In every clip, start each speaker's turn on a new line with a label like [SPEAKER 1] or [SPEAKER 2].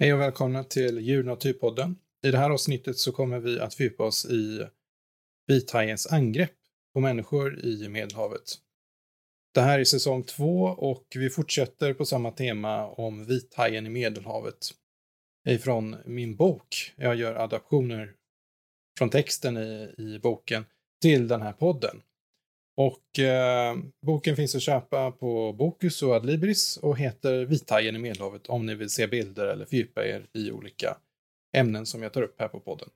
[SPEAKER 1] Hej och välkomna till Djurnaturpodden. I det här avsnittet så kommer vi att fördjupa oss i vithajens angrepp på människor i Medelhavet. Det här är säsong två och vi fortsätter på samma tema om vithajen i Medelhavet. Ifrån min bok. Jag gör adaptioner från texten i, i boken till den här podden. Och eh, boken finns att köpa på Bokus och Adlibris och heter Vithajen i Medelhavet om ni vill se bilder eller fördjupa er i olika ämnen som jag tar upp här på podden.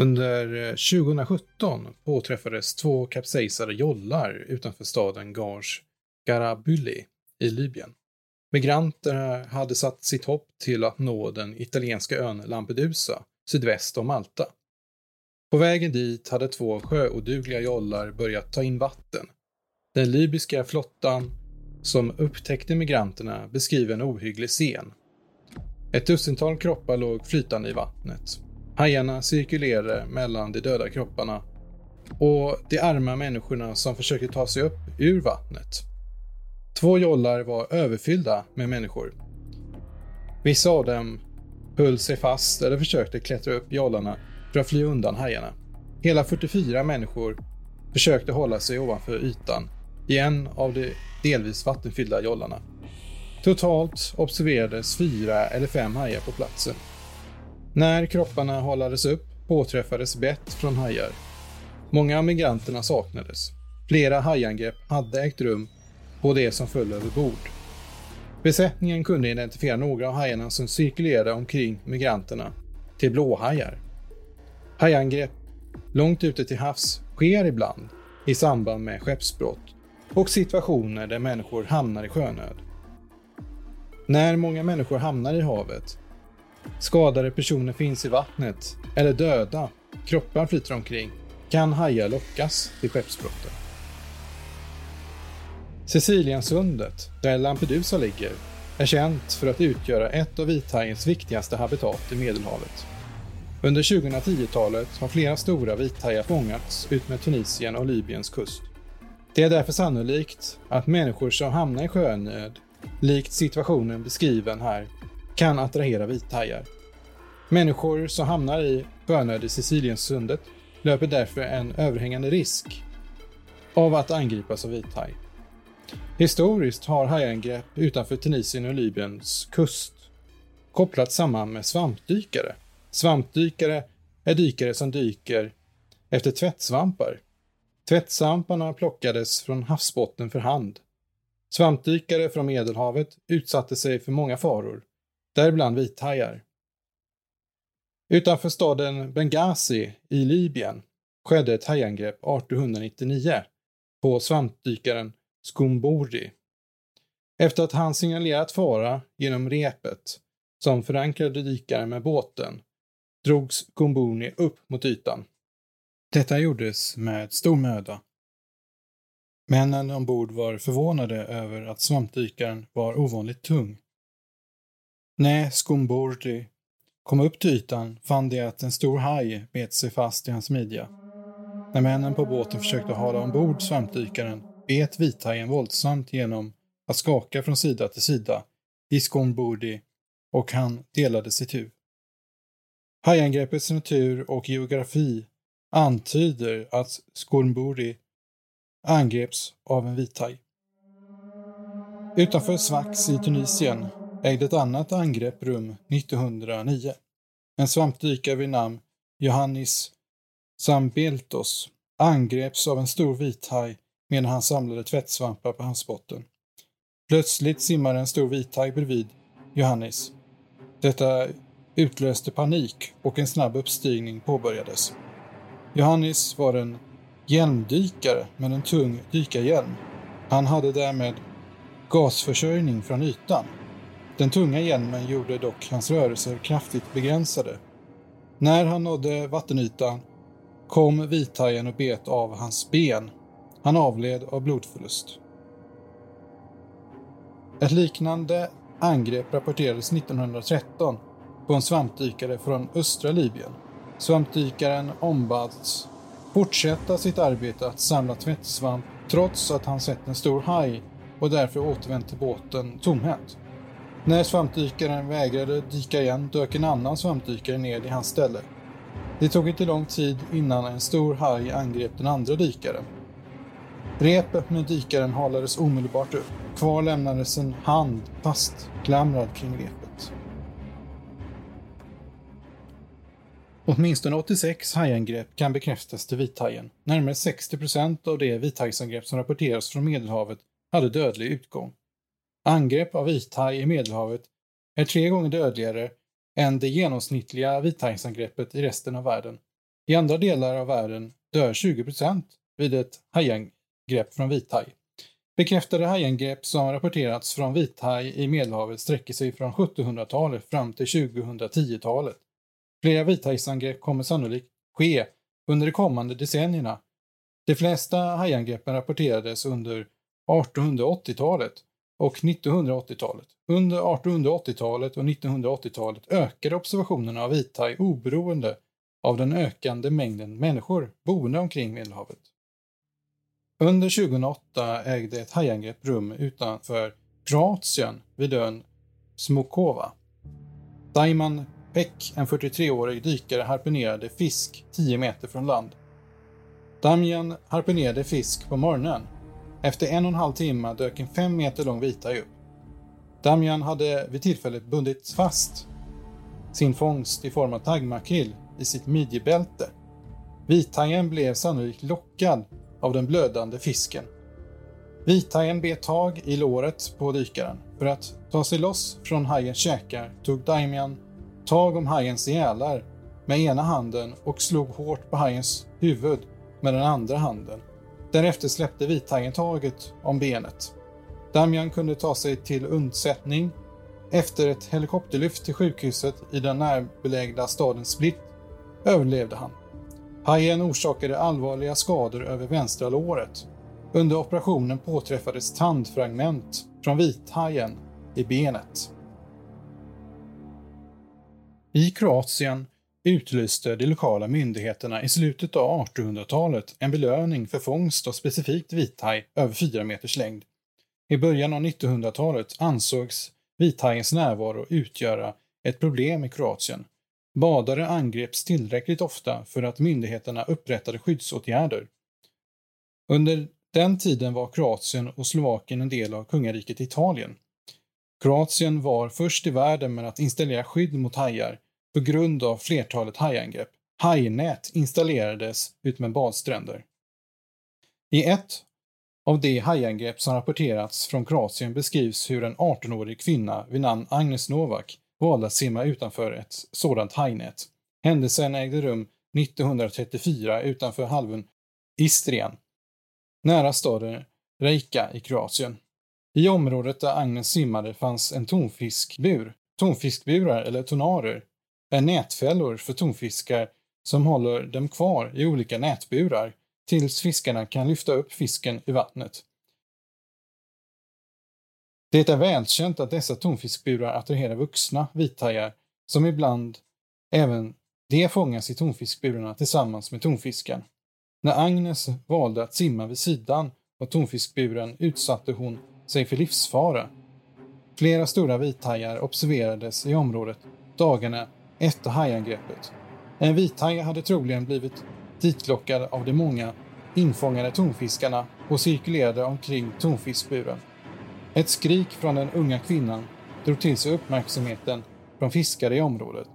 [SPEAKER 1] Under eh, 2017 påträffades två kapsejsade jollar utanför staden Gars Garabulli i Libyen. Migranterna hade satt sitt hopp till att nå den italienska ön Lampedusa, sydväst om Malta. På vägen dit hade två sjöodugliga jollar börjat ta in vatten. Den libyska flottan som upptäckte migranterna beskriver en ohygglig scen. Ett dussintal kroppar låg flytande i vattnet. Hajarna cirkulerade mellan de döda kropparna och de arma människorna som försökte ta sig upp ur vattnet. Två jollar var överfyllda med människor. Vissa av dem höll sig fast eller försökte klättra upp jollarna för att fly undan hajarna. Hela 44 människor försökte hålla sig ovanför ytan i en av de delvis vattenfyllda jollarna. Totalt observerades fyra eller fem hajar på platsen. När kropparna hållades upp påträffades bett från hajar. Många av migranterna saknades. Flera hajangrepp hade ägt rum på det som föll över bord. Besättningen kunde identifiera några av hajarna som cirkulerade omkring migranterna till blåhajar. Hajangrepp långt ute till havs sker ibland i samband med skeppsbrott och situationer där människor hamnar i sjönöd. När många människor hamnar i havet skadade personer finns i vattnet eller döda kroppar flyter omkring kan hajar lockas till skeppsbrotten. Siciliensundet, där Lampedusa ligger, är känt för att utgöra ett av vithajens viktigaste habitat i Medelhavet. Under 2010-talet har flera stora vithajar fångats utmed Tunisien och Libyens kust. Det är därför sannolikt att människor som hamnar i sjönöd, likt situationen beskriven här, kan attrahera vithajar. Människor som hamnar i sjönöd i Siciliensundet löper därför en överhängande risk av att angripas av vithaj. Historiskt har hajangrepp utanför Tunisien och Libyens kust kopplats samman med svampdykare. Svampdykare är dykare som dyker efter tvättsvampar. Tvättsvamparna plockades från havsbotten för hand. Svampdykare från Medelhavet utsatte sig för många faror däribland vithajar. Utanför staden Benghazi i Libyen skedde ett hajangrepp 1899 på svampdykaren Skumbordi. Efter att han signalerat fara genom repet som förankrade dykaren med båten drogs Skumbuni upp mot ytan. Detta gjordes med stor möda. Männen ombord var förvånade över att svampdykaren var ovanligt tung. När Skumbordi kom upp till ytan fann de att en stor haj bet sig fast i hans midja. När männen på båten försökte hala ombord svampdykaren bet vithajen våldsamt genom att skaka från sida till sida i Skumbordi och han delade sitt huvud. Hajangreppets natur och geografi antyder att Skumburdi angreps av en vithaj. Utanför Sfax i Tunisien ägde ett annat angrepp rum 1909. En svampdykare vid namn Johannis Sambeltos angreps av en stor vithaj medan han samlade tvättsvampar på havsbotten. Plötsligt simmar en stor vithaj bredvid Johannes. Detta utlöste panik och en snabb uppstigning påbörjades. Johannes var en hjälmdykare med en tung dykarhjälm. Han hade därmed gasförsörjning från ytan. Den tunga hjälmen gjorde dock hans rörelser kraftigt begränsade. När han nådde vattenytan kom vithajen och bet av hans ben. Han avled av blodförlust. Ett liknande angrepp rapporterades 1913 på en svampdykare från östra Libyen. Svampdykaren ombads fortsätta sitt arbete att samla tvättsvamp trots att han sett en stor haj och därför återvänt till båten tomhänt. När svampdykaren vägrade dyka igen dök en annan svampdykare ned i hans ställe. Det tog inte lång tid innan en stor haj angrep den andra dykaren. Repet med dykaren halades omedelbart upp. Kvar lämnades en hand fastklamrad kring repet. Åtminstone 86 hajangrepp kan bekräftas till vithajen. Närmare 60 procent av de vithajsangrepp som rapporteras från Medelhavet hade dödlig utgång. Angrepp av vithaj i Medelhavet är tre gånger dödligare än det genomsnittliga vithajsangreppet i resten av världen. I andra delar av världen dör 20 procent vid ett hajangrepp från vithaj. Bekräftade hajangrepp som rapporterats från vithaj i Medelhavet sträcker sig från 1700-talet fram till 2010-talet. Flera vithajsangrepp kommer sannolikt ske under de kommande decennierna. De flesta hajangreppen rapporterades under 1880-talet och 1980-talet. Under 1880-talet och 1980-talet ökade observationerna av vithaj oberoende av den ökande mängden människor boende omkring Medelhavet. Under 2008 ägde ett hajangrepp rum utanför Kroatien vid ön Smokova. Daiman Peck, en 43-årig dykare, harpunerade fisk 10 meter från land. Damjan harpunerade fisk på morgonen. Efter en och en halv timme dök en fem meter lång vithaj upp. Damjan hade vid tillfället bundit fast sin fångst i form av taggmakrill i sitt midjebälte. Vithajen blev sannolikt lockad av den blödande fisken. Vithajen bet tag i låret på dykaren. För att ta sig loss från hajens käkar tog Damian tag om hajens gälar med ena handen och slog hårt på hajens huvud med den andra handen. Därefter släppte vithajen taget om benet. Damian kunde ta sig till undsättning. Efter ett helikopterlyft till sjukhuset i den närbelägna staden Split överlevde han. Hajen orsakade allvarliga skador över vänstra låret. Under operationen påträffades tandfragment från vithajen i benet. I Kroatien utlyste de lokala myndigheterna i slutet av 1800-talet en belöning för fångst av specifikt vithaj över 4 meters längd. I början av 1900-talet ansågs vithajens närvaro utgöra ett problem i Kroatien. Badare angreps tillräckligt ofta för att myndigheterna upprättade skyddsåtgärder. Under den tiden var Kroatien och Slovakien en del av kungariket Italien. Kroatien var först i världen med att installera skydd mot hajar på grund av flertalet hajangrepp. Hajnät installerades utmed badstränder. I ett av de hajangrepp som rapporterats från Kroatien beskrivs hur en 18-årig kvinna vid namn Agnes Novak valde att simma utanför ett sådant hajnät. Händelsen ägde rum 1934 utanför halvön Istrien, nära staden Reika i Kroatien. I området där Agnes simmade fanns en tonfiskbur. Tonfiskburar, eller tonarer, är nätfällor för tonfiskar som håller dem kvar i olika nätburar tills fiskarna kan lyfta upp fisken i vattnet. Det är välkänt att dessa tonfiskburar attraherar vuxna vithajar som ibland även de fångas i tonfiskburarna tillsammans med tonfisken. När Agnes valde att simma vid sidan av tonfiskburen utsatte hon sig för livsfara. Flera stora vithajar observerades i området dagarna efter hajangreppet. En vithaj hade troligen blivit ditlockad av de många infångade tonfiskarna och cirkulerade omkring tonfiskburen. Ett skrik från den unga kvinnan drog till sig uppmärksamheten från fiskare i området.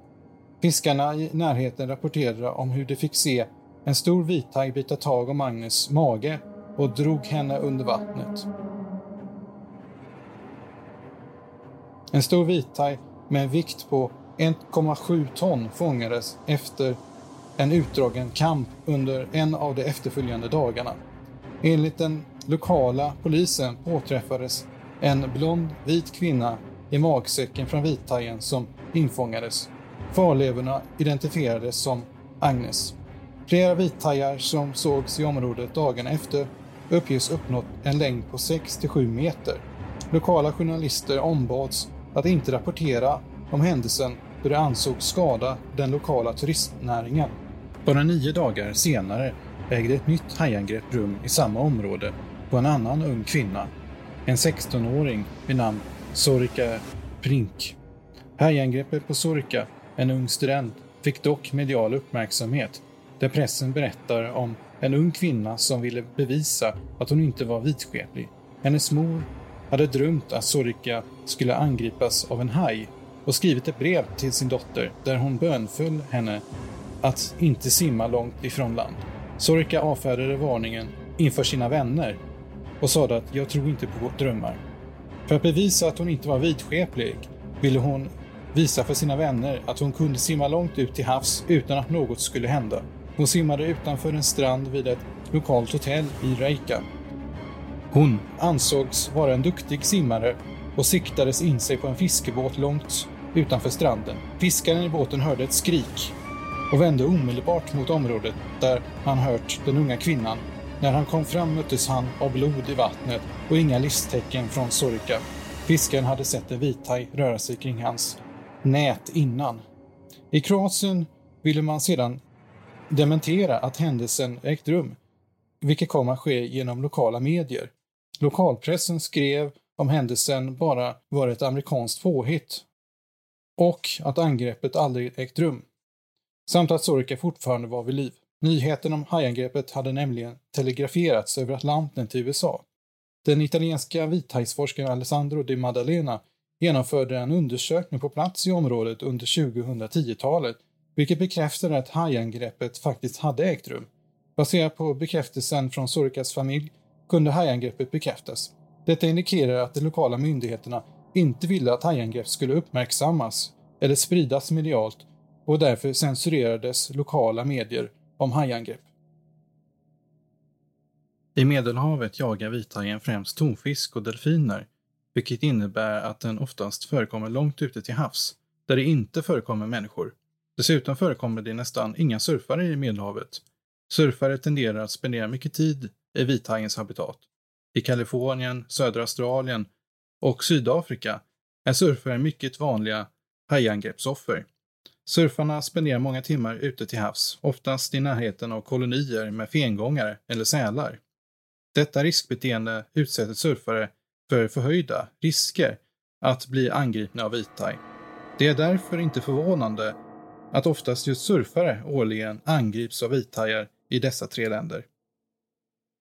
[SPEAKER 1] Fiskarna i närheten rapporterade om hur de fick se en stor vithaj bita tag om Agnes mage och drog henne under vattnet. En stor vithaj med en vikt på 1,7 ton fångades efter en utdragen kamp under en av de efterföljande dagarna. Enligt den lokala polisen påträffades en blond vit kvinna i magsäcken från vithajen som infångades. Kvarlevorna identifierades som Agnes. Flera vithajar som sågs i området dagarna efter uppges uppnått en längd på 6-7 meter. Lokala journalister ombads att inte rapportera om händelsen då det ansågs skada den lokala turistnäringen. Bara nio dagar senare ägde ett nytt hajangrepp rum i samma område på en annan ung kvinna, en 16-åring vid namn Sorika Prink. Hajangreppet på Sorika, en ung student, fick dock medial uppmärksamhet där pressen berättar om en ung kvinna som ville bevisa att hon inte var vitskeplig. Hennes mor hade drömt att Sorika skulle angripas av en haj och skrivit ett brev till sin dotter där hon bönföll henne att inte simma långt ifrån land. Sorka avfärdade varningen inför sina vänner och sade att jag tror inte på drömmar. För att bevisa att hon inte var vidskeplig ville hon visa för sina vänner att hon kunde simma långt ut till havs utan att något skulle hända. Hon simmade utanför en strand vid ett lokalt hotell i Reika. Hon ansågs vara en duktig simmare och siktades in sig på en fiskebåt långt utanför stranden. Fiskaren i båten hörde ett skrik och vände omedelbart mot området där han hört den unga kvinnan. När han kom fram möttes han av blod i vattnet och inga livstecken från Sorka. Fiskaren hade sett en vithaj röra sig kring hans nät innan. I Kroatien ville man sedan dementera att händelsen ägt rum, vilket kom att ske genom lokala medier. Lokalpressen skrev om händelsen bara var ett amerikanskt påhitt och att angreppet aldrig ägt rum. Samt att Sorika fortfarande var vid liv. Nyheten om hajangreppet hade nämligen telegraferats över Atlanten till USA. Den italienska vithajsforskaren Alessandro Di Maddalena genomförde en undersökning på plats i området under 2010-talet, vilket bekräftade att hajangreppet faktiskt hade ägt rum. Baserat på bekräftelsen från Sorikas familj kunde hajangreppet bekräftas. Detta indikerar att de lokala myndigheterna inte ville att hajangrepp skulle uppmärksammas eller spridas medialt och därför censurerades lokala medier om hajangrepp. I Medelhavet jagar vithajen främst tonfisk och delfiner, vilket innebär att den oftast förekommer långt ute till havs, där det inte förekommer människor. Dessutom förekommer det nästan inga surfare i Medelhavet. Surfare tenderar att spendera mycket tid i vithajens habitat. I Kalifornien, södra Australien och Sydafrika är surfare mycket vanliga hajangreppsoffer. Surfarna spenderar många timmar ute till havs, oftast i närheten av kolonier med fengångare eller sälar. Detta riskbeteende utsätter surfare för förhöjda risker att bli angripna av vithaj. Det är därför inte förvånande att oftast just surfare årligen angrips av vithajar i dessa tre länder.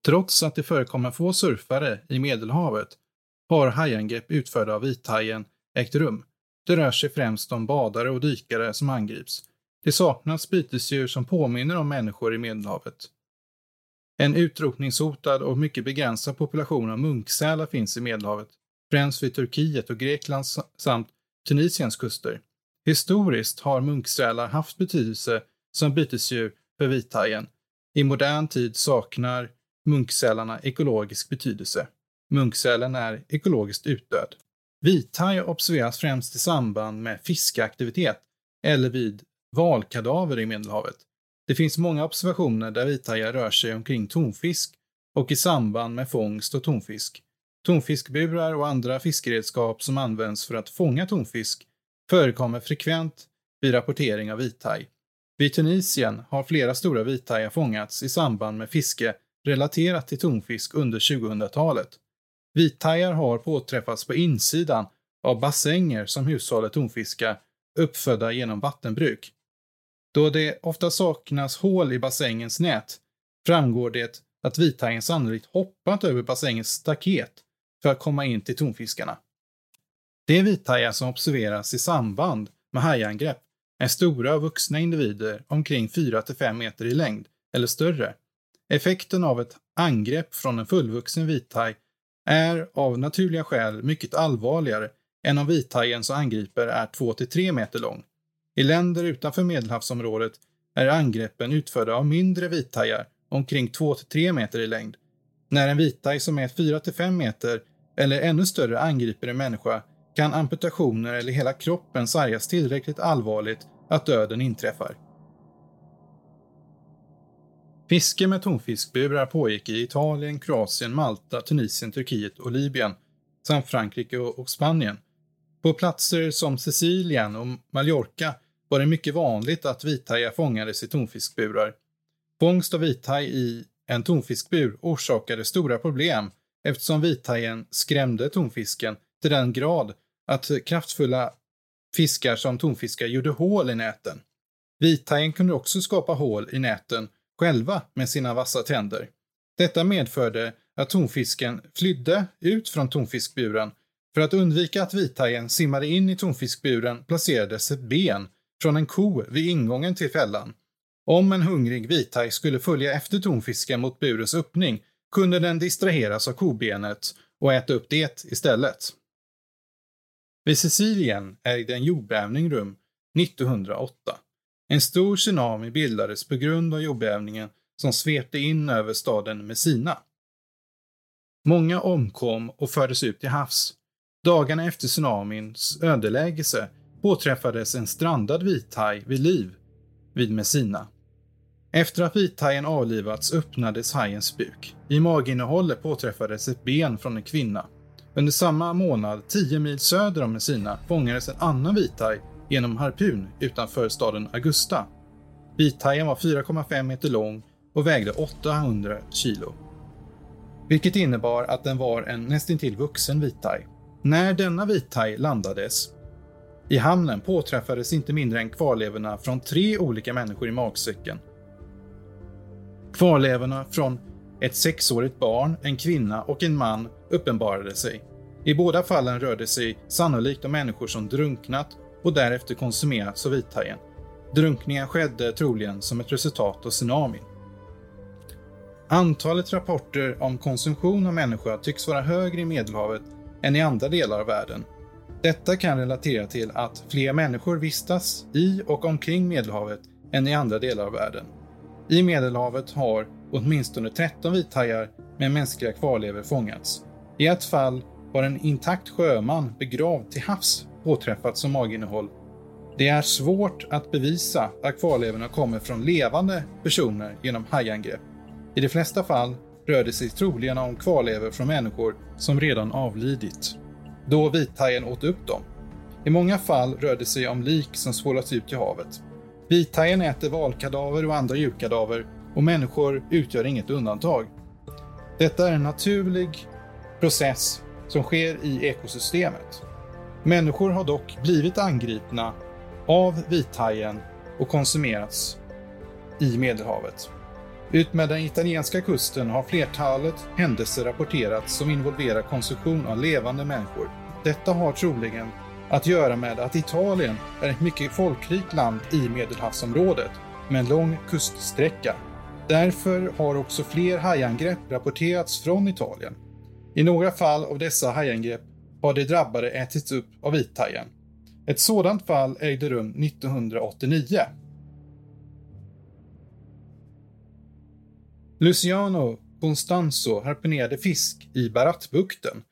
[SPEAKER 1] Trots att det förekommer få surfare i Medelhavet har hajangrepp utförda av vithajen ägt rum. Det rör sig främst om badare och dykare som angrips. Det saknas bytesdjur som påminner om människor i Medelhavet. En utrotningshotad och mycket begränsad population av munksälar finns i Medelhavet, främst vid Turkiet och Greklands samt Tunisiens kuster. Historiskt har munksälar haft betydelse som bytesdjur för vithajen. I modern tid saknar munksälarna ekologisk betydelse. Munksälen är ekologiskt utdöd. Vithaj observeras främst i samband med fiskeaktivitet eller vid valkadaver i Medelhavet. Det finns många observationer där vithajar rör sig omkring tonfisk och i samband med fångst av tonfisk. Tonfiskburar och andra fiskeredskap som används för att fånga tonfisk förekommer frekvent vid rapportering av vithaj. Vid Tunisien har flera stora vithajar fångats i samband med fiske relaterat till tonfisk under 2000-talet. Vithajar har påträffats på insidan av bassänger som hushållet tonfiskar uppfödda genom vattenbruk. Då det ofta saknas hål i bassängens nät framgår det att vithajen sannolikt hoppat över bassängens staket för att komma in till tonfiskarna. De vithajar som observeras i samband med hajangrepp är stora och vuxna individer omkring 4-5 meter i längd eller större. Effekten av ett angrepp från en fullvuxen vithaj är av naturliga skäl mycket allvarligare än om vithajen som angriper är 2-3 meter lång. I länder utanför Medelhavsområdet är angreppen utförda av mindre vithajar omkring 2-3 meter i längd. När en vithaj som är 4-5 meter eller ännu större angriper en människa kan amputationer eller hela kroppen sargas tillräckligt allvarligt att döden inträffar. Fiske med tonfiskburar pågick i Italien, Kroatien, Malta, Tunisien, Turkiet och Libyen samt Frankrike och Spanien. På platser som Sicilien och Mallorca var det mycket vanligt att vithajar fångades i tonfiskburar. Fångst av vithaj i en tonfiskbur orsakade stora problem eftersom vithajen skrämde tonfisken till den grad att kraftfulla fiskar som tonfiskar gjorde hål i näten. Vithajen kunde också skapa hål i näten själva med sina vassa tänder. Detta medförde att tonfisken flydde ut från tonfiskburen. För att undvika att vithajen simmade in i tonfiskburen placerades ett ben från en ko vid ingången till fällan. Om en hungrig vithaj skulle följa efter tonfisken mot burens öppning kunde den distraheras av kobenet och äta upp det istället. Vid Sicilien ägde en jordbävning rum 1908. En stor tsunami bildades på grund av jordbävningen som svepte in över staden Messina. Många omkom och fördes ut till havs. Dagarna efter tsunamins ödeläggelse påträffades en strandad vithaj vid liv vid Messina. Efter att vithajen avlivats öppnades hajens buk. I maginnehållet påträffades ett ben från en kvinna. Under samma månad, 10 mil söder om Messina, fångades en annan vithaj genom harpun utanför staden Augusta. Vithajen var 4,5 meter lång och vägde 800 kilo. Vilket innebar att den var en nästintill vuxen vithaj. När denna vithaj landades i hamnen påträffades inte mindre än kvarlevorna från tre olika människor i magsäcken. Kvarlevorna från ett sexårigt barn, en kvinna och en man uppenbarade sig. I båda fallen rörde det sig sannolikt om människor som drunknat och därefter konsumerats av vithajen. Drunkningen skedde troligen som ett resultat av tsunamin. Antalet rapporter om konsumtion av människa tycks vara högre i Medelhavet än i andra delar av världen. Detta kan relatera till att fler människor vistas i och omkring Medelhavet än i andra delar av världen. I Medelhavet har åtminstone 13 vithajar med mänskliga kvarlevor fångats. I ett fall var en intakt sjöman begravd till havs påträffats som maginnehåll. Det är svårt att bevisa att kvarlevorna kommer från levande personer genom hajangrepp. I de flesta fall rör det sig troligen om kvarlevor från människor som redan avlidit, då vithajen åt upp dem. I många fall rör det sig om lik som svålats ut i havet. Vithajen äter valkadaver och andra djurkadaver och människor utgör inget undantag. Detta är en naturlig process som sker i ekosystemet. Människor har dock blivit angripna av vithajen och konsumerats i Medelhavet. Utmed den italienska kusten har flertalet händelser rapporterats som involverar konsumtion av levande människor. Detta har troligen att göra med att Italien är ett mycket folkrikt land i Medelhavsområdet med en lång kuststräcka. Därför har också fler hajangrepp rapporterats från Italien. I några fall av dessa hajangrepp har de drabbade ätits upp av vithajen. Ett sådant fall ägde rum 1989. Luciano Constanzo harpunerade fisk i Baratbukten.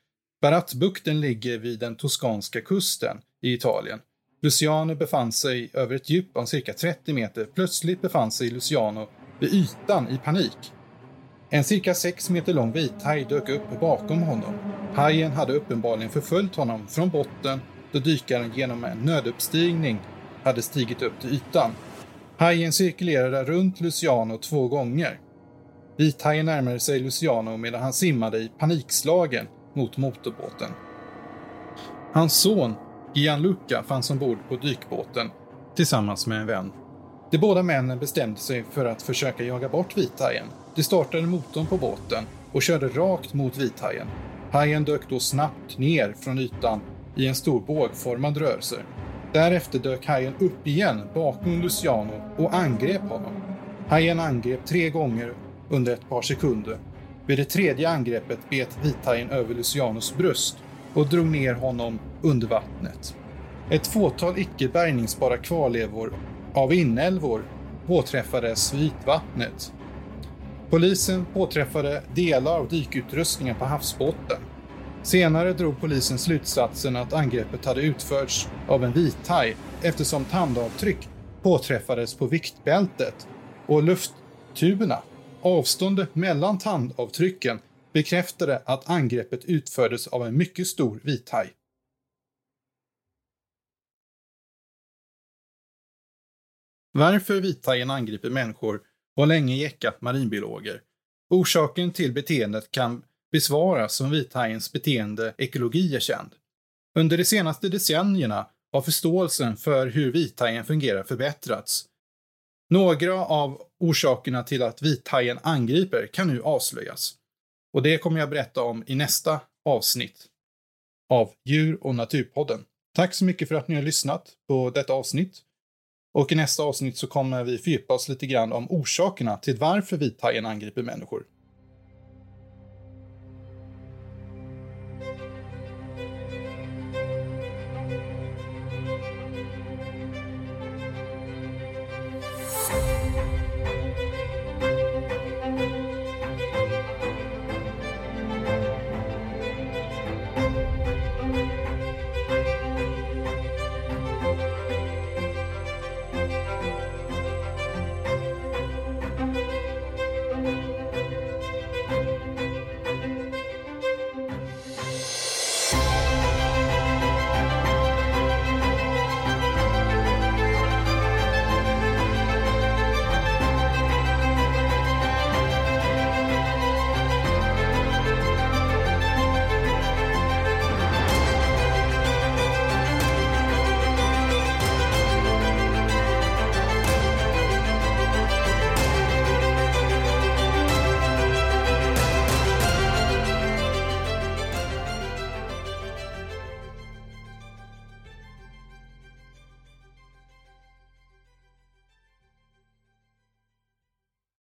[SPEAKER 1] Baratbukten ligger vid den toskanska kusten i Italien. Luciano befann sig över ett djup om cirka 30 meter. Plötsligt befann sig Luciano vid ytan i panik. En cirka 6 meter lång vithaj dök upp bakom honom. Hajen hade uppenbarligen förföljt honom från botten då dykaren genom en nöduppstigning hade stigit upp till ytan. Hajen cirkulerade runt Luciano två gånger. Vithajen närmade sig Luciano medan han simmade i panikslagen mot motorbåten. Hans son Gianluca fanns ombord på dykbåten tillsammans med en vän. De båda männen bestämde sig för att försöka jaga bort vithajen. De startade motorn på båten och körde rakt mot vithajen. Hajen dök då snabbt ner från ytan i en stor bågformad rörelse. Därefter dök hajen upp igen bakom Luciano och angrep honom. Hajen angrep tre gånger under ett par sekunder. Vid det tredje angreppet bet vithajen över Lucianos bröst och drog ner honom under vattnet. Ett fåtal icke bärgningsbara kvarlevor av inälvor påträffades vid ytvattnet. Polisen påträffade delar av dykutrustningen på havsbotten. Senare drog polisen slutsatsen att angreppet hade utförts av en vithaj eftersom tandavtryck påträffades på viktbältet och lufttuberna. Avståndet mellan tandavtrycken bekräftade att angreppet utfördes av en mycket stor vithaj. Varför vithajen angriper människor har länge jäckat marinbiologer. Orsaken till beteendet kan besvaras som vithajens beteende ekologi är känd. Under de senaste decennierna har förståelsen för hur vithajen fungerar förbättrats. Några av orsakerna till att vithajen angriper kan nu avslöjas. Och det kommer jag berätta om i nästa avsnitt av Djur och naturpodden. Tack så mycket för att ni har lyssnat på detta avsnitt. Och i nästa avsnitt så kommer vi fördjupa oss lite grann om orsakerna till varför vithajen angriper människor.